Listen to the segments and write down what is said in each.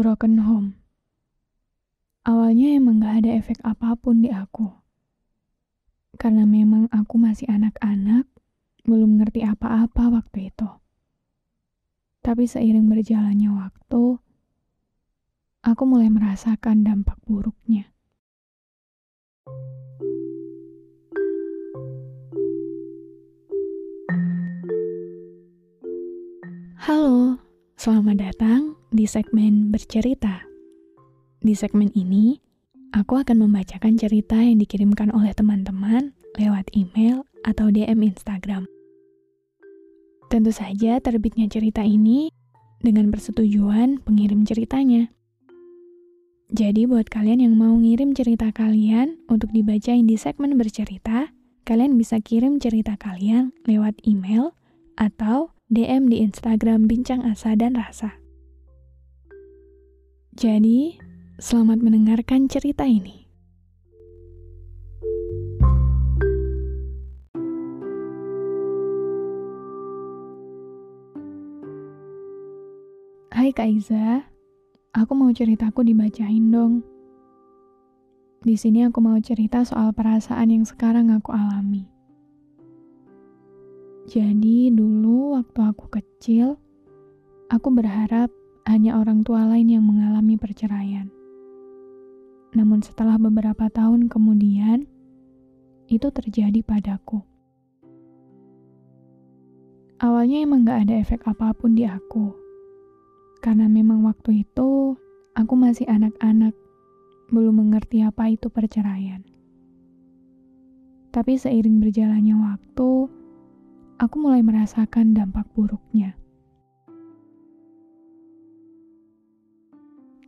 Broken home. Awalnya emang gak ada efek apa pun di aku. Karena memang aku masih anak-anak, belum ngerti apa-apa waktu itu. Tapi seiring berjalannya waktu, aku mulai merasakan dampak buruknya. Halo, selamat datang di segmen bercerita. Di segmen ini, aku akan membacakan cerita yang dikirimkan oleh teman-teman lewat email atau DM Instagram. Tentu saja terbitnya cerita ini dengan persetujuan pengirim ceritanya. Jadi buat kalian yang mau ngirim cerita kalian untuk dibacain di segmen bercerita, kalian bisa kirim cerita kalian lewat email atau DM di Instagram Bincang Asa dan Rasa. Jadi, Selamat mendengarkan cerita ini. Hai Kak Iza, aku mau ceritaku dibacain dong. Di sini aku mau cerita soal perasaan yang sekarang aku alami. Jadi dulu waktu aku kecil, aku berharap hanya orang tua lain yang mengalami perceraian. Namun setelah beberapa tahun kemudian, itu terjadi padaku. Awalnya emang gak ada efek apa pun di aku. Karena memang waktu itu, aku masih anak-anak, belum mengerti apa itu perceraian. Tapi seiring berjalannya waktu, aku mulai merasakan dampak buruknya.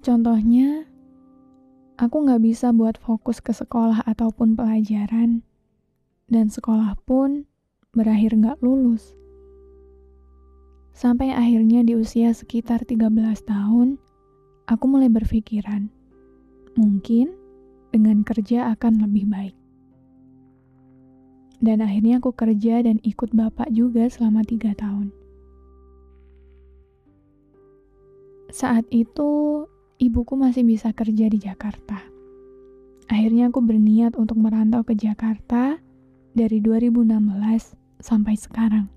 Contohnya, Aku nggak bisa buat fokus ke sekolah ataupun pelajaran, dan sekolah pun berakhir nggak lulus. Sampai akhirnya di usia sekitar 13 tahun, aku mulai berpikiran, mungkin dengan kerja akan lebih baik. Dan akhirnya aku kerja dan ikut bapak juga selama tiga tahun. Saat itu, ibuku masih bisa kerja di Jakarta. Akhirnya aku berniat untuk merantau ke Jakarta dari 2016 sampai sekarang.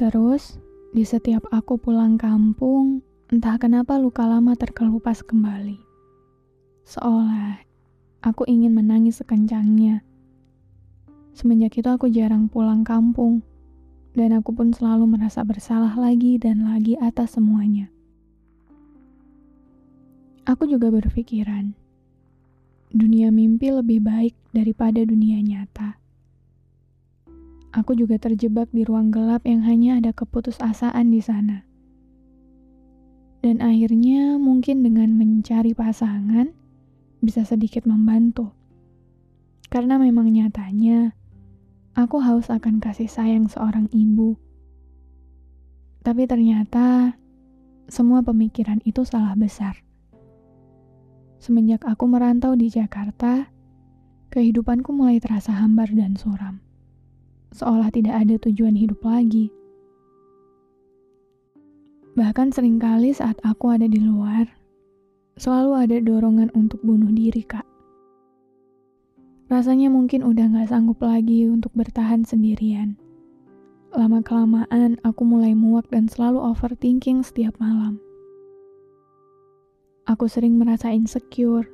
Terus, di setiap aku pulang kampung, entah kenapa luka lama terkelupas kembali. Seolah aku ingin menangis sekencangnya. Semenjak itu aku jarang pulang kampung, dan aku pun selalu merasa bersalah lagi dan lagi atas semuanya. Aku juga berpikiran, dunia mimpi lebih baik daripada dunia nyata. Aku juga terjebak di ruang gelap yang hanya ada keputusasaan di sana. Dan akhirnya mungkin dengan mencari pasangan bisa sedikit membantu. Karena memang nyatanya aku haus akan kasih sayang seorang ibu. Tapi ternyata semua pemikiran itu salah besar. Semenjak aku merantau di Jakarta, kehidupanku mulai terasa hambar dan suram. Seolah tidak ada tujuan hidup lagi. Bahkan sering kali saat aku ada di luar, selalu ada dorongan untuk bunuh diri, Kak. Rasanya mungkin udah gak sanggup lagi untuk bertahan sendirian. Lama-kelamaan aku mulai muak dan selalu overthinking setiap malam. Aku sering merasa insecure.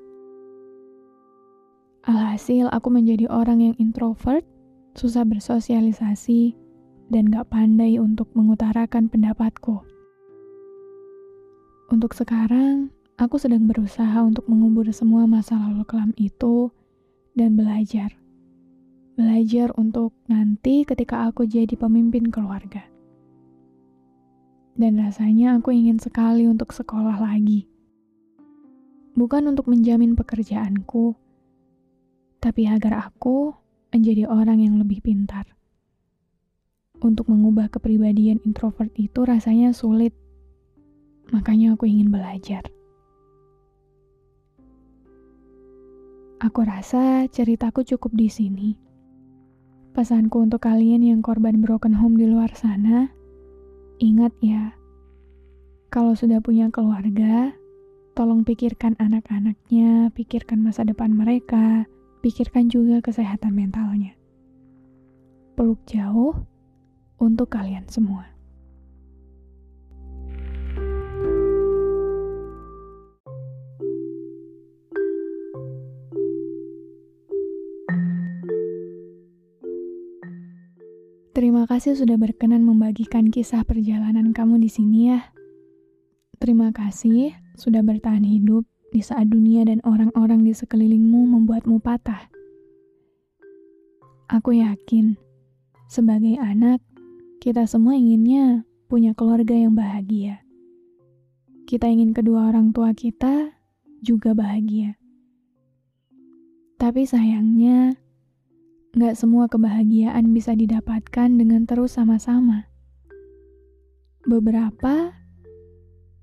Alhasil, aku menjadi orang yang introvert, susah bersosialisasi, dan gak pandai untuk mengutarakan pendapatku. Untuk sekarang, aku sedang berusaha untuk mengubur semua masa lalu kelam itu dan belajar. Belajar untuk nanti ketika aku jadi pemimpin keluarga. Dan rasanya aku ingin sekali untuk sekolah lagi. Bukan untuk menjamin pekerjaanku, tapi agar aku menjadi orang yang lebih pintar. Untuk mengubah kepribadian introvert itu rasanya sulit, makanya aku ingin belajar. Aku rasa ceritaku cukup di sini. Pesanku untuk kalian yang korban broken home di luar sana, ingat ya, kalau sudah punya keluarga, tolong pikirkan anak-anaknya, pikirkan masa depan mereka, pikirkan juga kesehatan mentalnya. Peluk jauh untuk kalian semua. Terima kasih sudah berkenan membagikan kisah perjalanan kamu di sini ya. Terima kasih sudah bertahan hidup di saat dunia dan orang-orang di sekelilingmu membuatmu patah. Aku yakin, sebagai anak, kita semua inginnya punya keluarga yang bahagia. Kita ingin kedua orang tua kita juga bahagia. Tapi sayangnya, Gak semua kebahagiaan bisa didapatkan dengan terus sama-sama. Beberapa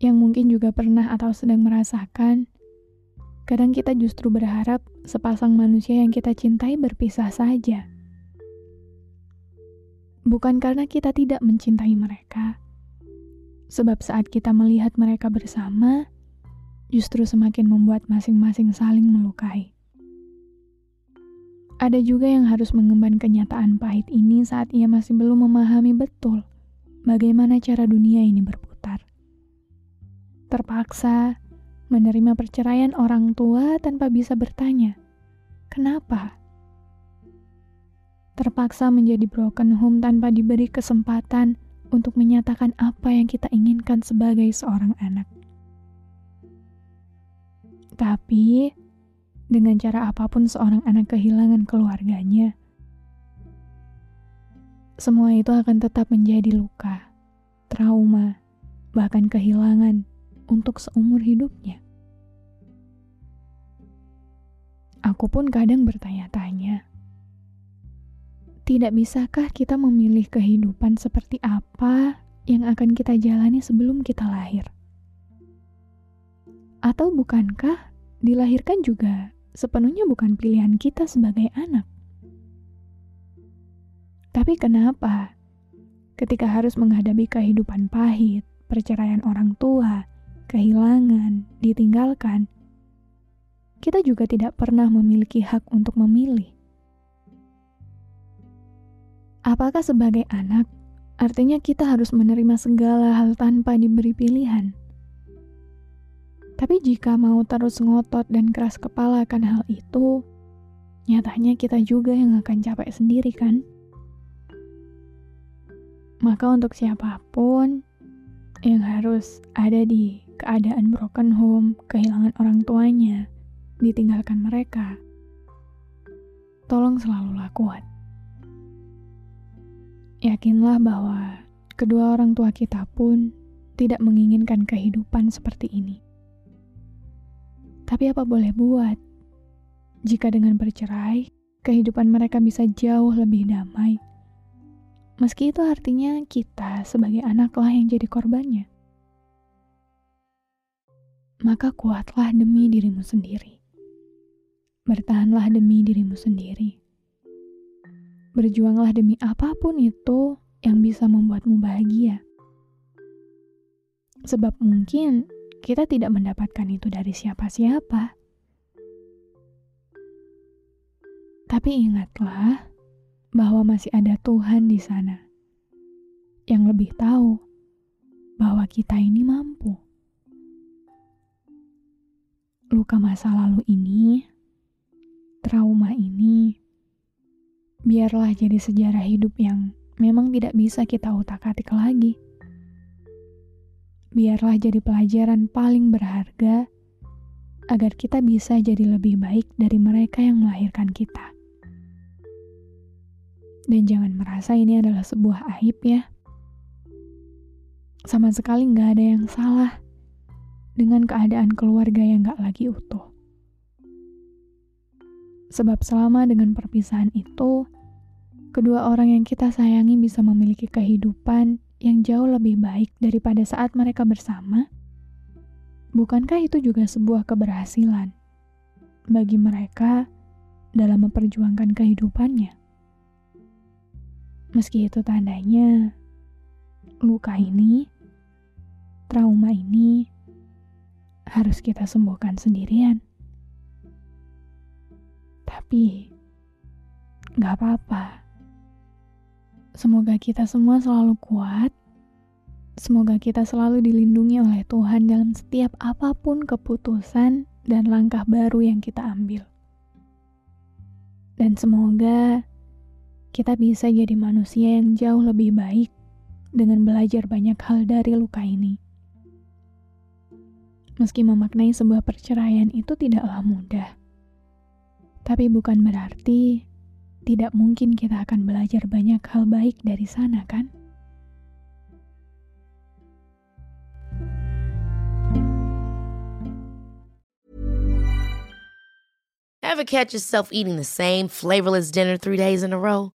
yang mungkin juga pernah atau sedang merasakan, kadang kita justru berharap sepasang manusia yang kita cintai berpisah saja. Bukan karena kita tidak mencintai mereka, sebab saat kita melihat mereka bersama, justru semakin membuat masing-masing saling melukai. Ada juga yang harus mengemban kenyataan pahit ini saat ia masih belum memahami betul bagaimana cara dunia ini berputar. Terpaksa menerima perceraian orang tua tanpa bisa bertanya, "Kenapa?" Terpaksa menjadi broken home tanpa diberi kesempatan untuk menyatakan apa yang kita inginkan sebagai seorang anak. Tapi, dengan cara apa pun seorang anak kehilangan keluarganya. Semua itu akan tetap menjadi luka, trauma, bahkan kehilangan untuk seumur hidupnya. Aku pun kadang bertanya-tanya, tidak bisakah kita memilih kehidupan seperti apa yang akan kita jalani sebelum kita lahir? Atau bukankah dilahirkan juga sepenuhnya bukan pilihan kita sebagai anak. Tapi kenapa ketika harus menghadapi kehidupan pahit, perceraian orang tua, kehilangan, ditinggalkan, kita juga tidak pernah memiliki hak untuk memilih? Apakah sebagai anak artinya kita harus menerima segala hal tanpa diberi pilihan? Tapi jika mau terus ngotot dan keras kepala akan hal itu, nyatanya kita juga yang akan capek sendiri kan? Maka untuk siapa pun yang harus ada di keadaan broken home, kehilangan orang tuanya, ditinggalkan mereka, tolong selalulah kuat. Yakinlah bahwa kedua orang tua kita pun tidak menginginkan kehidupan seperti ini. Tapi apa boleh buat? Jika dengan bercerai, kehidupan mereka bisa jauh lebih damai. Meski itu artinya kita sebagai anaklah yang jadi korbannya. Maka kuatlah demi dirimu sendiri. Bertahanlah demi dirimu sendiri. Berjuanglah demi apa pun itu yang bisa membuatmu bahagia. Sebab mungkin kita tidak mendapatkan itu dari siapa-siapa. Tapi ingatlah bahwa masih ada Tuhan di sana yang lebih tahu bahwa kita ini mampu. Luka masa lalu ini, trauma ini, biarlah jadi sejarah hidup yang memang tidak bisa kita utak-atik lagi biarlah jadi pelajaran paling berharga agar kita bisa jadi lebih baik dari mereka yang melahirkan kita. Dan jangan merasa ini adalah sebuah aib ya. sama sekali nggak ada yang salah dengan keadaan keluarga yang nggak lagi utuh. Sebab selama dengan perpisahan itu, kedua orang yang kita sayangi bisa memiliki kehidupan yang jauh lebih baik daripada saat mereka bersama. Bukankah itu juga sebuah keberhasilan bagi mereka dalam memperjuangkan kehidupannya? Meski itu tandanya luka ini, trauma ini harus kita sembuhkan sendirian. Tapi, gak apa-apa. Semoga kita semua selalu kuat. Semoga kita selalu dilindungi oleh Tuhan dalam setiap apa pun keputusan dan langkah baru yang kita ambil. Dan semoga kita bisa jadi manusia yang jauh lebih baik dengan belajar banyak hal dari luka ini. Meski memaknai sebuah perceraian itu tidaklah mudah, tapi bukan berarti tidak mungkin kita akan belajar banyak hal baik dari sana, kan? Ever catch yourself eating the same flavorless dinner three days in a row?